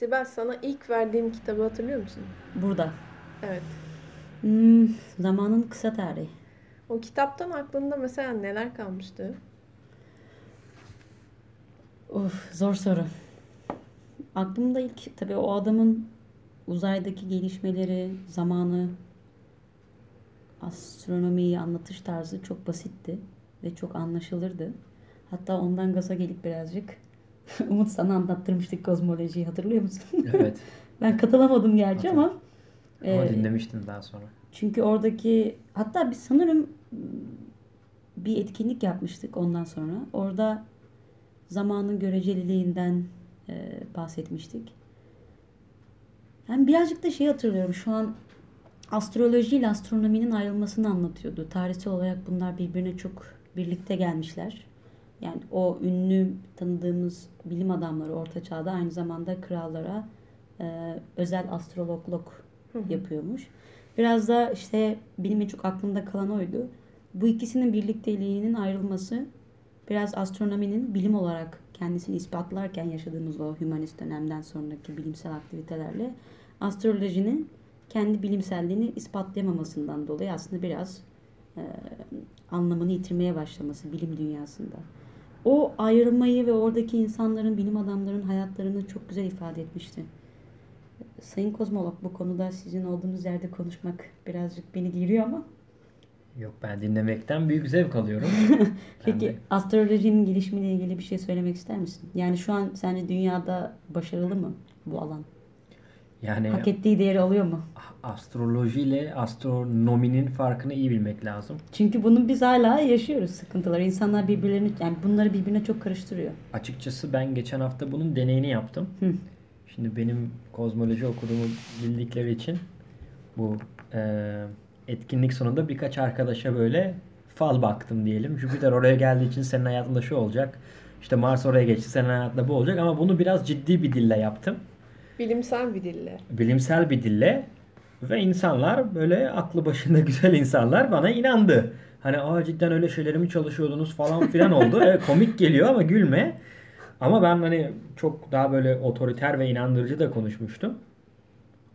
Sibel sana ilk verdiğim kitabı hatırlıyor musun? Burada. Evet. Hmm, zamanın kısa tarihi. O kitaptan aklında mesela neler kalmıştı? Of, zor soru. Aklımda ilk tabii o adamın uzaydaki gelişmeleri, zamanı, astronomiyi anlatış tarzı çok basitti ve çok anlaşılırdı. Hatta ondan gaza gelip birazcık Umut sana anlattırmıştık kozmolojiyi hatırlıyor musun? Evet. Ben katılamadım gerçi ama Ama e, dinlemiştin daha sonra. çünkü oradaki hatta biz sanırım bir etkinlik yapmıştık ondan sonra. Orada zamanın göreceliliğinden e, bahsetmiştik. Yani birazcık da şey hatırlıyorum. Şu an astroloji ile astronominin ayrılmasını anlatıyordu. Tarihsel olarak bunlar birbirine çok birlikte gelmişler. Yani o ünlü tanıdığımız bilim adamları orta çağda aynı zamanda krallara e, özel astrologluk yapıyormuş. Biraz da işte benim en çok aklımda kalan oydu. Bu ikisinin birlikteliğinin ayrılması biraz astronominin bilim olarak kendisini ispatlarken yaşadığımız o hümanist dönemden sonraki bilimsel aktivitelerle astrolojinin kendi bilimselliğini ispatlayamamasından dolayı aslında biraz e, anlamını yitirmeye başlaması bilim dünyasında. O ayrılmayı ve oradaki insanların, bilim adamlarının hayatlarını çok güzel ifade etmişti. Sayın kozmolog bu konuda sizin olduğunuz yerde konuşmak birazcık beni geriyor ama. Yok ben dinlemekten büyük zevk alıyorum. Peki de- astrolojinin gelişimiyle ilgili bir şey söylemek ister misin? Yani şu an sence dünyada başarılı mı bu alan? Yani Hak ettiği değeri alıyor mu? astroloji ile astronominin farkını iyi bilmek lazım. Çünkü bunu biz hala yaşıyoruz sıkıntılar. İnsanlar birbirlerini yani bunları birbirine çok karıştırıyor. Açıkçası ben geçen hafta bunun deneyini yaptım. Hı. Şimdi benim kozmoloji okuduğumu bildikleri için bu e, etkinlik sonunda birkaç arkadaşa böyle fal baktım diyelim. Jüpiter oraya geldiği için senin hayatında şu olacak. İşte Mars oraya geçti senin hayatında bu olacak ama bunu biraz ciddi bir dille yaptım. Bilimsel bir dille. bilimsel bir dille ve insanlar böyle aklı başında güzel insanlar bana inandı. Hani aa cidden öyle şeyleri mi çalışıyordunuz falan filan oldu. Evet komik geliyor ama gülme. Ama ben hani çok daha böyle otoriter ve inandırıcı da konuşmuştum.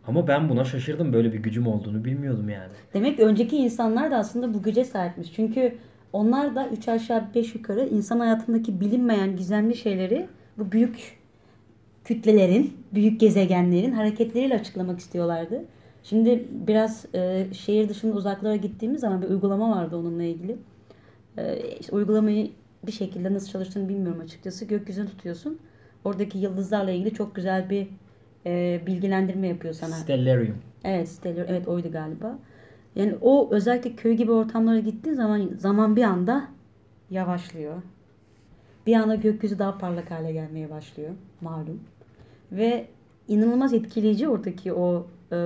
Ama ben buna şaşırdım. Böyle bir gücüm olduğunu bilmiyordum yani. Demek ki önceki insanlar da aslında bu güce sahipmiş. Çünkü onlar da üç aşağı beş yukarı insan hayatındaki bilinmeyen gizemli şeyleri bu büyük kütlelerin, büyük gezegenlerin hareketleriyle açıklamak istiyorlardı. Şimdi biraz e, şehir dışında uzaklara gittiğimiz zaman bir uygulama vardı onunla ilgili. E, işte uygulamayı bir şekilde nasıl çalıştığını bilmiyorum açıkçası. Gökyüzünü tutuyorsun. Oradaki yıldızlarla ilgili çok güzel bir e, bilgilendirme yapıyor sana. Stellarium. Evet, Stellar, evet oydu galiba. Yani o özellikle köy gibi ortamlara gittiğin zaman zaman bir anda yavaşlıyor. Bir anda gökyüzü daha parlak hale gelmeye başlıyor malum. Ve inanılmaz etkileyici oradaki o e,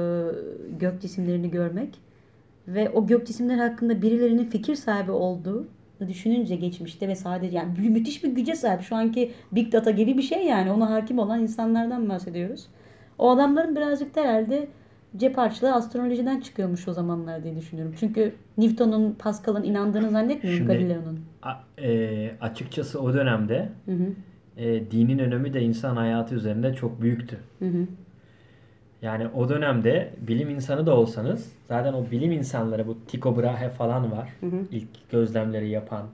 gök cisimlerini görmek. Ve o gök cisimleri hakkında birilerinin fikir sahibi olduğu düşününce geçmişte ve sadece yani mü- müthiş bir güce sahip. Şu anki Big Data gibi bir şey yani. Ona hakim olan insanlardan bahsediyoruz. O adamların birazcık da herhalde cep harçlığı astrolojiden çıkıyormuş o zamanlar diye düşünüyorum. Çünkü Newton'un, Pascal'ın inandığını zannetmiyorum Galileo'nun. E, açıkçası o dönemde Hı hı. E, dinin önemi de insan hayatı üzerinde çok büyüktü. Hı hı. Yani o dönemde bilim insanı da olsanız zaten o bilim insanları bu Tycho Brahe falan var. Hı hı. İlk gözlemleri yapan.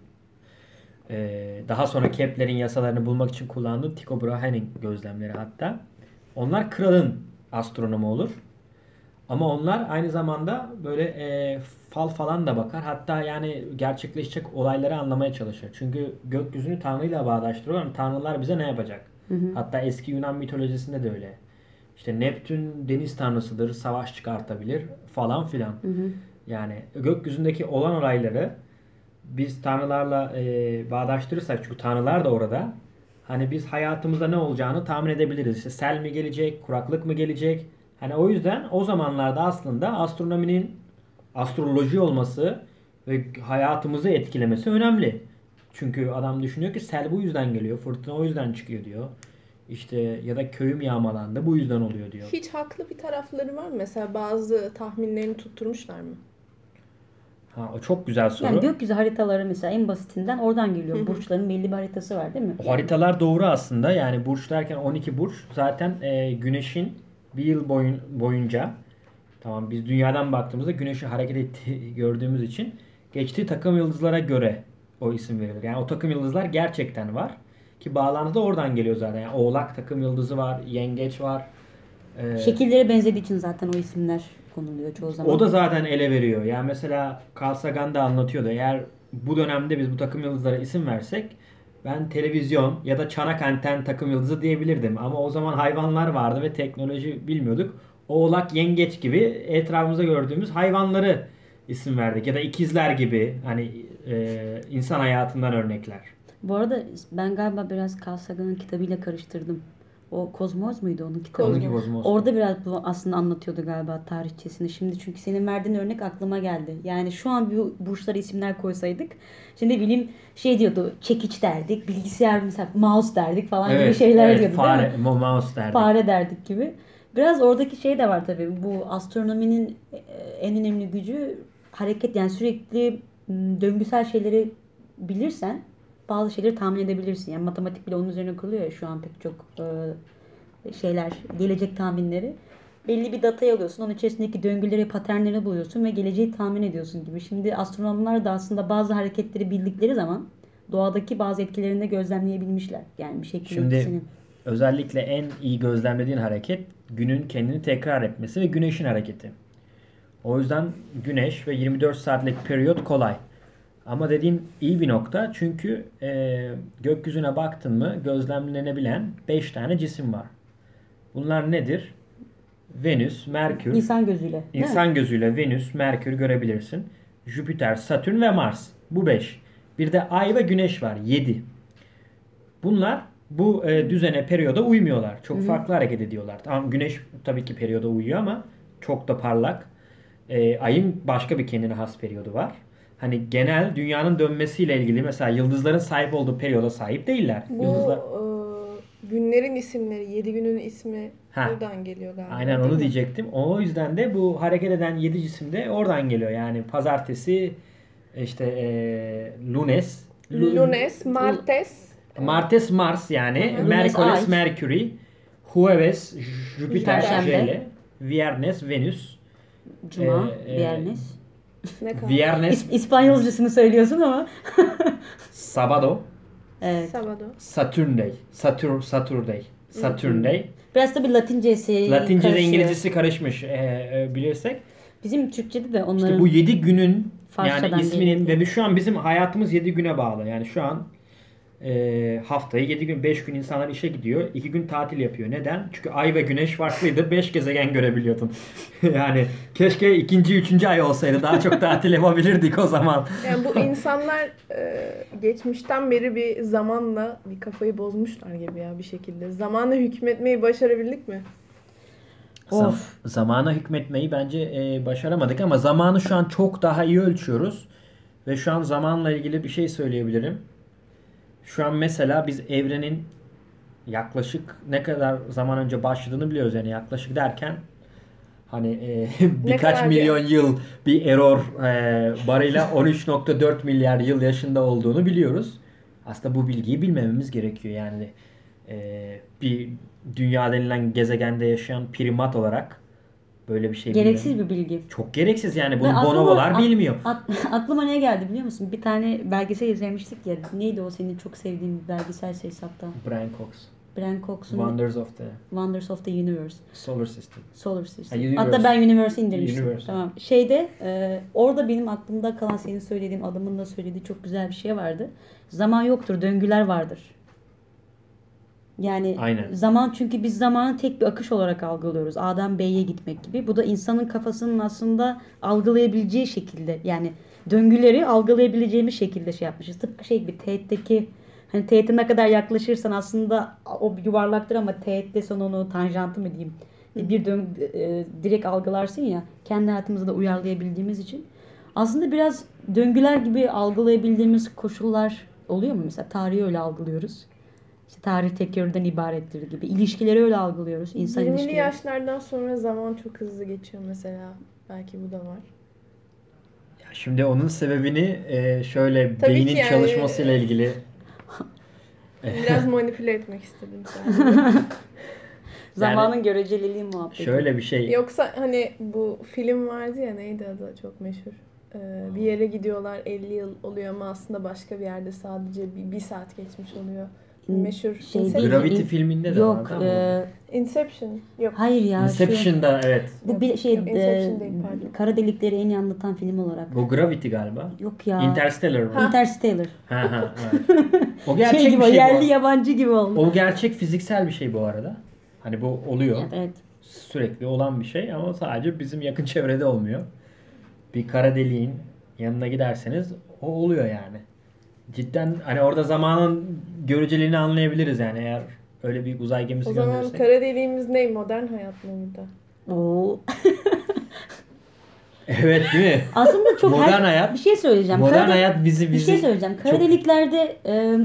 Ee, daha sonra Kepler'in yasalarını bulmak için kullandığı Tycho Brahe'nin gözlemleri hatta. Onlar kralın astronomu olur. Ama onlar aynı zamanda böyle e, fal falan da bakar. Hatta yani gerçekleşecek olayları anlamaya çalışır. Çünkü gökyüzünü Tanrı'yla bağdaştırıyorlar. Tanrılar bize ne yapacak? Hatta eski Yunan mitolojisinde de öyle. İşte Neptün deniz tanrısıdır, savaş çıkartabilir falan filan. Yani gökyüzündeki olan olayları biz tanrılarla e, bağdaştırırsak çünkü tanrılar da orada. Hani biz hayatımızda ne olacağını tahmin edebiliriz. İşte sel mi gelecek, kuraklık mı gelecek? Hani o yüzden o zamanlarda aslında astronominin astroloji olması ve hayatımızı etkilemesi önemli. Çünkü adam düşünüyor ki sel bu yüzden geliyor, fırtına o yüzden çıkıyor diyor. İşte ya da köyüm yağmalandı bu yüzden oluyor diyor. Hiç haklı bir tarafları var mı? Mesela bazı tahminlerini tutturmuşlar mı? Ha, o çok güzel soru. Yani gökyüzü haritaları mesela en basitinden oradan geliyor. Burçların belli bir haritası var değil mi? O haritalar doğru aslında. Yani burç derken 12 burç zaten e, güneşin bir yıl boyun, boyunca tamam biz dünyadan baktığımızda güneşi hareket ettiği gördüğümüz için geçtiği takım yıldızlara göre o isim verilir. Yani o takım yıldızlar gerçekten var. Ki bağlantı da oradan geliyor zaten. Yani Oğlak takım yıldızı var, Yengeç var. E, Şekillere benzediği için zaten o isimler konuluyor çoğu zaman. o da zaten ele veriyor. Yani mesela Carl Sagan da anlatıyordu. Eğer bu dönemde biz bu takım yıldızlara isim versek ben televizyon ya da çanak anten takım yıldızı diyebilirdim. Ama o zaman hayvanlar vardı ve teknoloji bilmiyorduk. Oğlak, yengeç gibi etrafımızda gördüğümüz hayvanları isim verdik. Ya da ikizler gibi hani e, insan hayatından örnekler. Bu arada ben galiba biraz Carl Sagan'ın kitabıyla karıştırdım. O Kozmos muydu onun kitabı? Bozmaz. Orada biraz bu aslında anlatıyordu galiba tarihçesini. Şimdi çünkü senin verdiğin örnek aklıma geldi. Yani şu an bu burçlara isimler koysaydık. Şimdi bilim şey diyordu. Çekiç derdik. Bilgisayar mesela mouse derdik falan gibi şeyler evet, diyordu fare, değil mi? mo- mouse derdik. Fare derdik gibi. Biraz oradaki şey de var tabii. Bu astronominin e, en önemli gücü hareket yani sürekli döngüsel şeyleri bilirsen bazı şeyleri tahmin edebilirsin. Yani matematik bile onun üzerine kuruluyor ya şu an pek çok e, şeyler, gelecek tahminleri. Belli bir datayı alıyorsun. Onun içerisindeki döngüleri, paternleri buluyorsun ve geleceği tahmin ediyorsun gibi. Şimdi astronomlar da aslında bazı hareketleri bildikleri zaman doğadaki bazı etkilerini de gözlemleyebilmişler. Yani bir şekilde Şimdi- etkisini. Özellikle en iyi gözlemlediğin hareket günün kendini tekrar etmesi ve güneşin hareketi. O yüzden güneş ve 24 saatlik periyot kolay. Ama dediğin iyi bir nokta çünkü e, gökyüzüne baktın mı gözlemlenebilen 5 tane cisim var. Bunlar nedir? Venüs, Merkür, İnsan gözüyle. İnsan gözüyle Venüs, Merkür görebilirsin. Jüpiter, Satürn ve Mars. Bu 5. Bir de Ay ve Güneş var. 7. Bunlar bu e, düzene, periyoda uymuyorlar. Çok farklı hareket ediyorlar. Tamam Güneş tabii ki periyoda uyuyor ama çok da parlak. E, ayın başka bir kendine has periyodu var. Hani genel dünyanın dönmesiyle ilgili mesela yıldızların sahip olduğu periyoda sahip değiller. Bu Yıldızlar e, günlerin isimleri, 7 günün ismi Ha. buradan geliyor galiba. Aynen onu mi? diyecektim. O yüzden de bu hareket eden 7 cisim de oradan geliyor. Yani pazartesi işte e, lunes, Lu- Lunes, Martes, martes Mars yani, Hı hı. Mercoles Ay. Mercury, Jueves Jüpiter Perşembe. J, Viernes Venüs, Cuma, Ee, e, Viernes. Ne kadar? Viernes İs- İspanyolcasını söylüyorsun ama. Sabado, Evet. Sabado. Saturday, Satur Saturday, Saturday. Biraz da bir Latincesi Latince ile karışıyor. İngilizcesi karışmış e, e, bilirsek. Bizim Türkçe'de de onların İşte bu 7 günün Farsçadan yani isminin geliyor. ve şu an bizim hayatımız 7 güne bağlı. Yani şu an e, haftayı 7 gün 5 gün insanlar işe gidiyor. 2 gün tatil yapıyor. Neden? Çünkü ay ve güneş farklıydı. 5 gezegen görebiliyordun. yani keşke ikinci, üçüncü ay olsaydı. Daha çok tatil yapabilirdik o zaman. Yani bu insanlar e, geçmişten beri bir zamanla bir kafayı bozmuşlar gibi ya bir şekilde. Zamanla hükmetmeyi başarabildik mi? Zam- Of. zamana hükmetmeyi bence e, başaramadık ama zamanı şu an çok daha iyi ölçüyoruz. Ve şu an zamanla ilgili bir şey söyleyebilirim. Şu an mesela biz evrenin yaklaşık ne kadar zaman önce başladığını biliyoruz. Yani yaklaşık derken hani e, birkaç kadar bir- milyon yıl bir error e, barıyla 13.4 milyar yıl yaşında olduğunu biliyoruz. Aslında bu bilgiyi bilmememiz gerekiyor. Yani e, bir dünya denilen gezegende yaşayan primat olarak böyle bir şey gereksiz bilmem- bir bilgi. Çok gereksiz yani bunu aklıma- bonobolar ak- bilmiyor. At- aklıma ne geldi biliyor musun? Bir tane belgesel izlemiştik ya. Neydi o senin çok sevdiğin belgesel serisi hatta? Brian Cox. Brian Cox'un Wonders of the Wonders of the Universe. Solar System. Solar System. Ha, Universe. Hatta ben Universe'e indirmiştim. Universe. Tamam. Şeyde e, orada benim aklımda kalan senin söylediğin adamın da söylediği çok güzel bir şey vardı. Zaman yoktur, döngüler vardır. Yani Aynen. zaman çünkü biz zamanı tek bir akış olarak algılıyoruz. A'dan B'ye gitmek gibi. Bu da insanın kafasının aslında algılayabileceği şekilde yani döngüleri algılayabileceğimiz şekilde şey yapmışız. Tıpkı şey gibi teğetteki hani teğete ne kadar yaklaşırsan aslında o bir yuvarlaktır ama teğette son onu tanjantı mı diyeyim bir dön e, direkt algılarsın ya kendi hayatımıza da uyarlayabildiğimiz için aslında biraz döngüler gibi algılayabildiğimiz koşullar oluyor mu mesela tarihi öyle algılıyoruz. İşte tarih tekerrürden ibarettir gibi. İlişkileri öyle algılıyoruz. İnsan 20'li ilişkileri. yaşlardan sonra zaman çok hızlı geçiyor mesela. Belki bu da var. Ya Şimdi onun sebebini e, şöyle Tabii beynin yani- çalışmasıyla ilgili Biraz manipüle etmek istedim sadece. Zamanın göreceliliği muhabbeti. şöyle bir şey. Yoksa hani bu film vardı ya neydi adı çok meşhur. Ee, bir yere gidiyorlar 50 yıl oluyor ama aslında başka bir yerde sadece bir, bir saat geçmiş oluyor. Meşhur şey Inception. Gravity in- filminde de Yok. vardı ama. e, Inception. Yok. hayır ya. şu- Inception'da evet. bu bir şey Yok, e, Inception değil, kara delikleri en iyi anlatan film olarak. Bu Gravity galiba. Yok ya. Interstellar mı? Interstellar. Ha ha evet. O gerçek şey gibi bir şey yerli bu. yabancı gibi oldu. O gerçek fiziksel bir şey bu arada. Hani bu oluyor. Evet, evet. Sürekli olan bir şey ama sadece bizim yakın çevrede olmuyor. Bir kara deliğin yanına giderseniz o oluyor yani. Cidden hani orada zamanın göreceliğini anlayabiliriz yani eğer öyle bir uzay gemisi O zaman gönderirsek. kara deliğimiz ne? Modern hayat mı burada? Oo. Evet değil mi? Aslında çok Modern her... hayat- bir şey söyleyeceğim. Modern Kara de- hayat bizi Bir bizi şey söyleyeceğim. Kara çok- deliklerde e,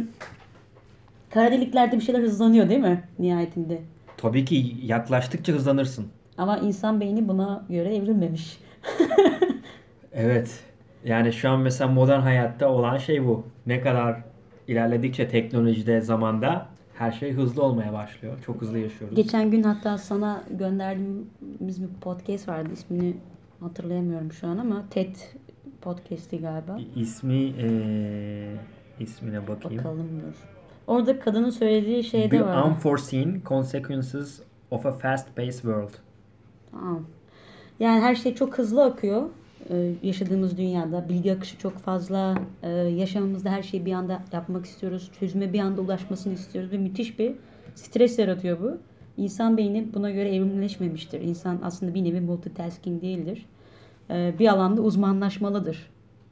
kara deliklerde bir şeyler hızlanıyor değil mi nihayetinde? Tabii ki yaklaştıkça hızlanırsın. Ama insan beyni buna göre evrilmemiş. Evet. Yani şu an mesela modern hayatta olan şey bu. Ne kadar ilerledikçe teknolojide, zamanda her şey hızlı olmaya başlıyor. Çok hızlı yaşıyoruz. Geçen gün hatta sana gönderdiğimiz bir podcast vardı. İsmini hatırlayamıyorum şu an ama TED podcast'i galiba. İsmi eee ismine bakayım. Bakalım dur. Orada kadının söylediği şeyde The var. Unforeseen Consequences of a Fast-Paced World. Tamam. Yani her şey çok hızlı akıyor. Ee, yaşadığımız dünyada bilgi akışı çok fazla. Ee, yaşamımızda her şeyi bir anda yapmak istiyoruz. Çözüme bir anda ulaşmasını istiyoruz ve müthiş bir stres yaratıyor bu. İnsan beyni buna göre evrimleşmemiştir. İnsan aslında bir nevi multitasking değildir. Ee, bir alanda uzmanlaşmalıdır.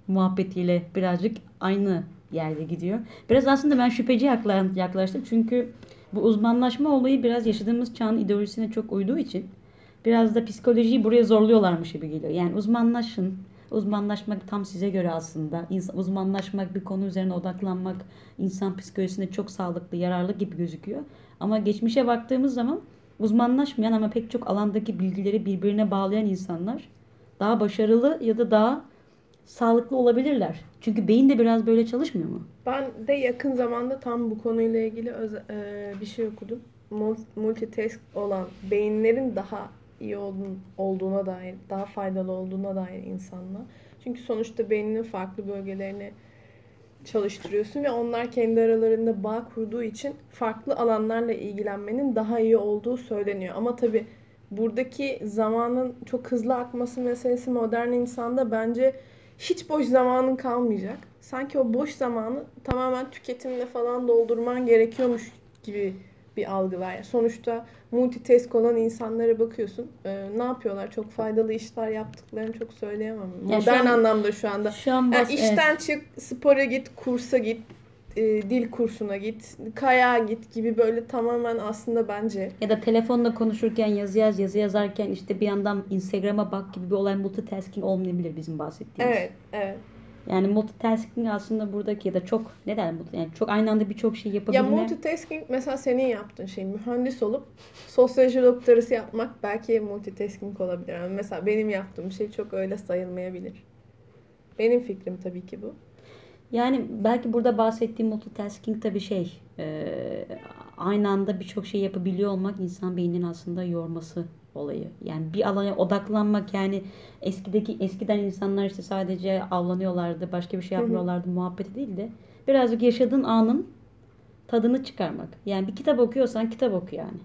Muhabbetiyle birazcık aynı yerde gidiyor. Biraz aslında ben şüpheci yakla- yaklaştım. Çünkü bu uzmanlaşma olayı biraz yaşadığımız çağın ideolojisine çok uyduğu için biraz da psikolojiyi buraya zorluyorlarmış gibi geliyor. Yani uzmanlaşın. Uzmanlaşmak tam size göre aslında. İnsan, uzmanlaşmak, bir konu üzerine odaklanmak insan psikolojisine çok sağlıklı, yararlı gibi gözüküyor. Ama geçmişe baktığımız zaman uzmanlaşmayan ama pek çok alandaki bilgileri birbirine bağlayan insanlar daha başarılı ya da daha sağlıklı olabilirler. Çünkü beyin de biraz böyle çalışmıyor mu? Ben de yakın zamanda tam bu konuyla ilgili öze- e, bir şey okudum. Mul- Multitask olan beyinlerin daha iyi olduğun- olduğuna dair, daha faydalı olduğuna dair insanla. Çünkü sonuçta beyninin farklı bölgelerini çalıştırıyorsun ve onlar kendi aralarında bağ kurduğu için farklı alanlarla ilgilenmenin daha iyi olduğu söyleniyor. Ama tabii buradaki zamanın çok hızlı akması meselesi modern insanda bence hiç boş zamanın kalmayacak. Sanki o boş zamanı tamamen tüketimle falan doldurman gerekiyormuş gibi bir algı var. Sonuçta multitask olan insanlara bakıyorsun. Ee, ne yapıyorlar? Çok faydalı işler yaptıklarını çok söyleyemem. Ya şu Modern an- anlamda şu anda. Şu an Yani bas- işten çık, spora git, kursa git, e, dil kursuna git, kayağa git gibi böyle tamamen aslında bence Ya da telefonla konuşurken yazı yaz, yazı yazarken işte bir yandan Instagram'a bak gibi bir olay multitasking olmayabilir bizim bahsettiğimiz. evet, evet. Yani multitasking aslında buradaki ya da çok ne der yani çok aynı anda birçok şey Ya yapabilme. multitasking mesela senin yaptığın şey mühendis olup sosyoloji doktorası yapmak belki multitasking olabilir. Yani mesela benim yaptığım şey çok öyle sayılmayabilir. Benim fikrim tabii ki bu. Yani belki burada bahsettiğim multitasking tabii şey e, aynı anda birçok şey yapabiliyor olmak insan beyninin aslında yorması olayı. Yani bir alana odaklanmak yani eskideki eskiden insanlar işte sadece avlanıyorlardı, başka bir şey yapmıyorlardı muhabbeti değil de birazcık yaşadığın anın tadını çıkarmak. Yani bir kitap okuyorsan kitap oku yani.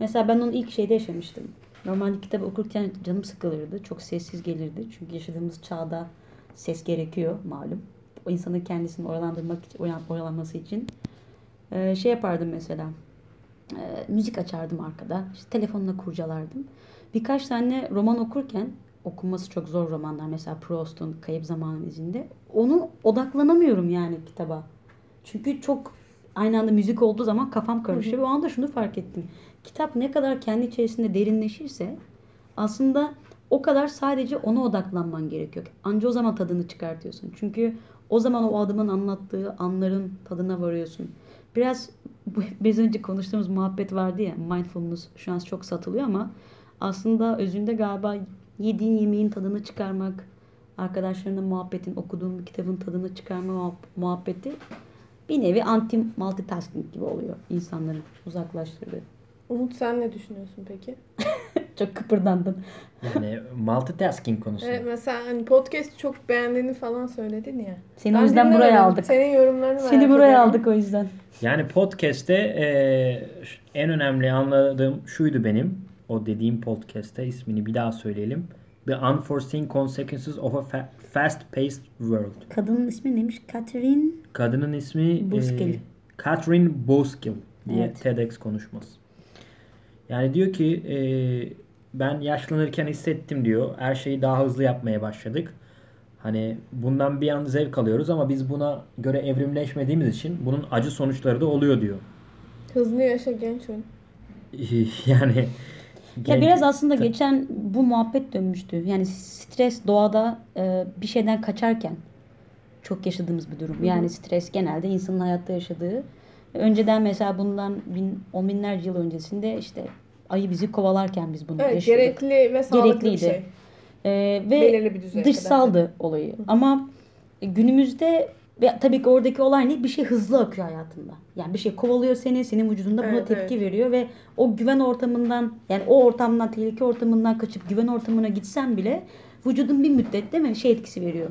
Mesela ben onu ilk şeyde yaşamıştım. Normalde kitap okurken canım sıkılırdı. Çok sessiz gelirdi. Çünkü yaşadığımız çağda ses gerekiyor malum. O insanın kendisini oyalandırmak için, oyalanması için. Ee, şey yapardım mesela. Ee, müzik açardım arkada. İşte telefonla kurcalardım. Birkaç tane roman okurken okunması çok zor romanlar. Mesela Proust'un Kayıp Zamanın izinde. Onu odaklanamıyorum yani kitaba. Çünkü çok aynı anda müzik olduğu zaman kafam karışıyor. Ve o anda şunu fark ettim. Kitap ne kadar kendi içerisinde derinleşirse aslında o kadar sadece ona odaklanman gerekiyor. Anca o zaman tadını çıkartıyorsun. Çünkü o zaman o adamın anlattığı anların tadına varıyorsun. Biraz biz önce konuştuğumuz muhabbet vardı ya mindfulness şu an çok satılıyor ama aslında özünde galiba yediğin yemeğin tadını çıkarmak, arkadaşlarınla muhabbetin, okuduğun bir kitabın tadını çıkarma muhab- muhabbeti bir nevi anti multitasking gibi oluyor insanların uzaklaştırdığı. Umut sen ne düşünüyorsun peki? Çok kıpırdandın. Yani multitasking konusunda. Evet, mesela hani podcast çok beğendiğini falan söyledin ya. Seni Ben o yüzden buraya aldık. Senin yorumlarını Seni buraya ediyorum. aldık o yüzden. Yani podcast'te e, en önemli anladığım şuydu benim. O dediğim podcast'te ismini bir daha söyleyelim. The Unforeseen Consequences of a Fa- Fast-Paced World. Kadının ismi neymiş? Catherine Kadının ismi Buskill. e, Catherine Boskill diye Evet. TEDx konuşması. Yani diyor ki e, ben yaşlanırken hissettim diyor. Her şeyi daha hızlı yapmaya başladık. Hani bundan bir an zevk alıyoruz ama biz buna göre evrimleşmediğimiz için bunun acı sonuçları da oluyor diyor. Hızlı yaşa genç ol. yani Ya genç- biraz aslında geçen bu muhabbet dönmüştü. Yani stres doğada e, bir şeyden kaçarken çok yaşadığımız bir durum. Yani stres genelde insanın hayatta yaşadığı. Önceden mesela bundan bin, on binlerce yıl öncesinde işte ayı bizi kovalarken biz bunu Evet yaşıyorduk. gerekli ve sağlıklı Gerekliydi. bir şey. E, ve Belirli bir dışsaldı olayı. Ama günümüzde ve tabii ki oradaki olay ne? Bir şey hızlı akıyor hayatında. Yani bir şey kovalıyor seni, senin vücudunda buna Evet, tepki veriyor ve o güven ortamından yani o ortamdan, tehlike ortamından kaçıp güven ortamına gitsen bile vücudun bir müddet değil mi şey etkisi veriyor.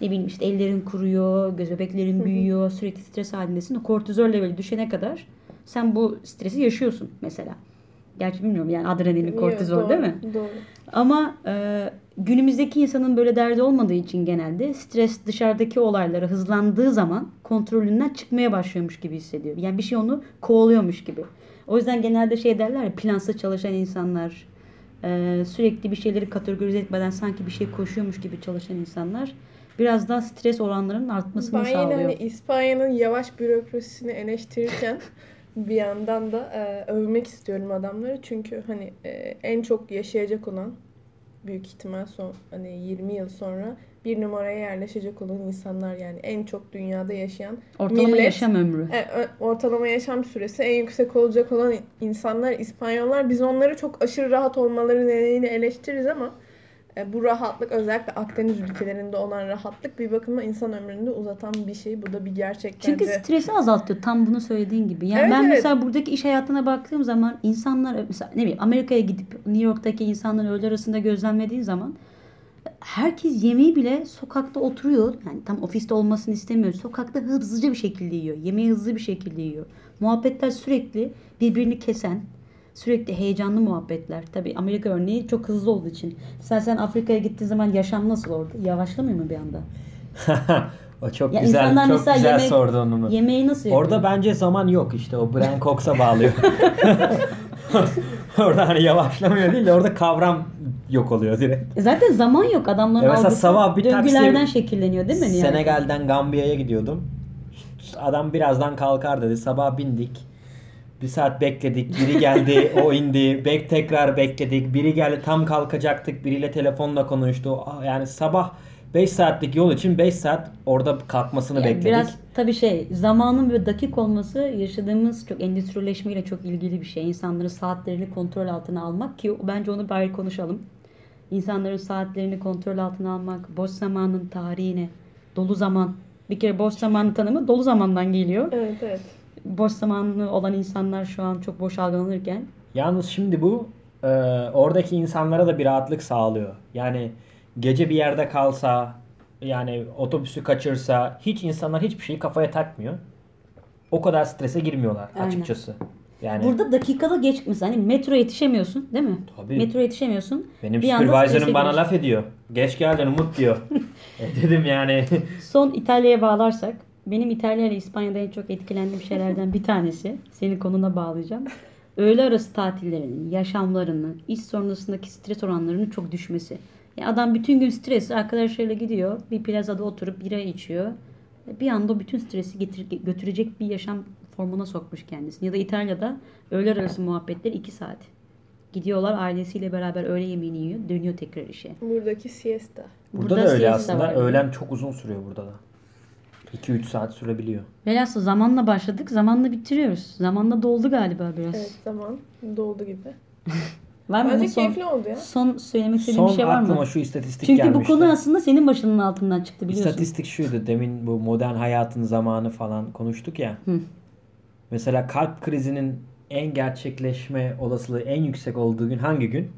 Ne bileyim işte ellerin kuruyor, göz bebeklerin büyüyor, sürekli stres halindesin. O kortizol leveli düşene kadar sen bu stresi yaşıyorsun mesela. Gerçi bilmiyorum yani adrenalin, kortizol doğru, değil mi? Doğru. Ama e, günümüzdeki insanın böyle derdi olmadığı için genelde stres dışarıdaki olaylara hızlandığı zaman kontrolünden çıkmaya başlıyormuş gibi hissediyor. Yani bir şey onu kovalıyormuş gibi. O yüzden genelde şey derler ya plansız çalışan insanlar, e, sürekli bir şeyleri kategorize etmeden sanki bir şey koşuyormuş gibi çalışan insanlar biraz daha stres oranlarının artmasını Ben yine sağlıyor. hani İspanya'nın yavaş bürokrasisini eleştirirken bir yandan da e, övmek istiyorum adamları. Çünkü hani e, en çok yaşayacak olan büyük ihtimal son hani 20 yıl sonra bir numaraya yerleşecek olan insanlar yani en çok dünyada yaşayan Ortalama millet- yaşam ömrü. e, ortalama yaşam süresi en yüksek olacak olan insanlar İspanyollar. Biz onları çok aşırı rahat olmaları nedeniyle eleştiririz ama bu rahatlık özellikle Akdeniz ülkelerinde olan rahatlık bir bakıma insan ömrünü de uzatan bir şey. Bu da bir gerçek Çünkü bence. stresi azaltıyor tam bunu söylediğin gibi. Yani Evet, ben evet. mesela buradaki iş hayatına baktığım zaman insanlar mesela ne bileyim Amerika'ya gidip New York'taki insanların öğle arasında gözlemlediğin zaman herkes yemeği bile sokakta oturuyor. Yani tam ofiste olmasını istemiyor. Sokakta hızlıca bir şekilde yiyor. Yemeği hızlı bir şekilde yiyor. Muhabbetler sürekli birbirini kesen, sürekli heyecanlı muhabbetler. Tabii Amerika örneği çok hızlı olduğu için. Mesela sen Afrika'ya gittiğin zaman yaşam nasıl orada? Yavaşlamıyor mu bir anda? o çok Ya güzel çok güzel yemek- sordu onu. Yemeği nasıl yapıyor? Orada bence zaman yok işte o Brian Cox'a bağlıyor. orada hani yavaşlamıyor değil de orada kavram yok oluyor direkt. E Zaten zaman yok adamların Ya mesela algısı sabah bir taksi- döngülerden şekilleniyor değil mi? Senegal'den Gambiya'ya gidiyordum. Adam birazdan kalkar dedi. Sabah bindik. Bir saat bekledik. Biri geldi, o indi. Bek tekrar bekledik. Biri geldi, tam kalkacaktık. Biriyle telefonla konuştu. Ah, Yani sabah 5 saatlik yol için 5 saat orada kalkmasını Yani bekledik. biraz tabii şey zamanın ve dakik olması yaşadığımız çok endüstrileşmeyle çok ilgili bir şey. İnsanların saatlerini kontrol altına almak ki bence onu bari konuşalım. İnsanların saatlerini kontrol altına almak, boş zamanın tarihine, dolu zaman. Bir kere boş zamanın tanımı dolu zamandan geliyor. Evet evet. Boş zamanlı olan insanlar şu an çok boş algılanırken Yalnız şimdi bu e, oradaki insanlara da bir rahatlık sağlıyor. Yani gece bir yerde kalsa yani otobüsü kaçırsa hiç insanlar hiçbir şeyi kafaya takmıyor. O kadar strese girmiyorlar Aynen. açıkçası. Yani Burada dakikada geç mesela hani metro yetişemiyorsun değil mi? Tabii. Metro yetişemiyorsun. benim Bir supervisor'ım bana giriyorsun. laf ediyor. Geç geldin Umut diyor. e dedim yani. Son İtalya'ya bağlarsak benim İtalya ile İspanya'da en çok etkilendiğim şeylerden bir tanesi senin konuna bağlayacağım. Öğle arası tatillerinin, yaşamlarının, iş sonrasındaki stres oranlarının çok düşmesi. Yani adam bütün gün stresli arkadaşlarıyla gidiyor. Bir plazada oturup bira içiyor. Bir anda o bütün stresi getir, götürecek bir yaşam formuna sokmuş kendisini. Ya da İtalya'da öğle arası muhabbetler 2 saat. Gidiyorlar ailesiyle beraber öğle yemeğini yiyor. Dönüyor tekrar işe. Buradaki siesta. Burada, da öyle siesta aslında. var. Öğlen çok uzun sürüyor burada da. 2-3 saat sürebiliyor. Velhasıl zamanla başladık, zamanla bitiriyoruz. Zamanla doldu galiba biraz. Evet zaman doldu gibi. Var mı? Bence son, keyifli oldu ya. son söylemek istediğin Son bir şey var aklıma mı? şu istatistik Çünkü bu gelmişti. konu aslında senin başının altından çıktı biliyorsun. İstatistik şuydu. Demin bu modern hayatın zamanı falan konuştuk ya. Hı. Mesela kalp krizinin en gerçekleşme olasılığı en yüksek olduğu gün hangi gün?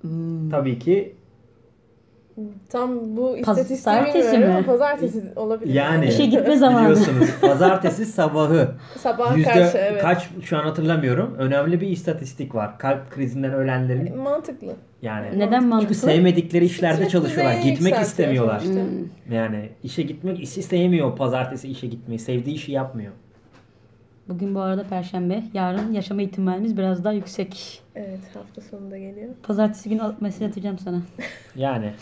Hmm. Tabii ki Tam bu istatistiği Pazartesi bilmiyorum ama mi? pazartesi olabilir. yani İşe gitme zamanı. biliyorsunuz pazartesi sabahı Sabah yüzde karşı evet. kaç şu an hatırlamıyorum. Önemli bir istatistik var. Kalp krizinden ölenlerin Mantıklı. yani Neden çünkü mantıklı? sevmedikleri işlerde Stres çalışıyorlar. Gitmek yükseltiyor istemiyorlar. sonuçta. Hmm. Yani işe gitmek istemiyor pazartesi işe gitmeyi. Sevdiği işi yapmıyor. Bugün bu arada perşembe. Yarın yaşama ihtimalimiz biraz daha yüksek. Evet hafta sonunda geliyor. Pazartesi günü mesaj atacağım sana. Yani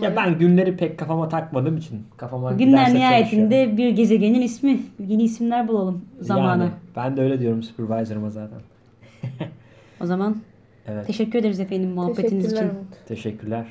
ya ben günleri pek kafama takmadığım için kafama Günler giderse nihayetinde bir gezegenin ismi. Yeni isimler bulalım zamana. Yani ben de öyle diyorum supervisor'ıma zaten. O zaman Evet. teşekkür ederiz efendim muhabbetiniz Teşekkürler için. Umut. Teşekkürler.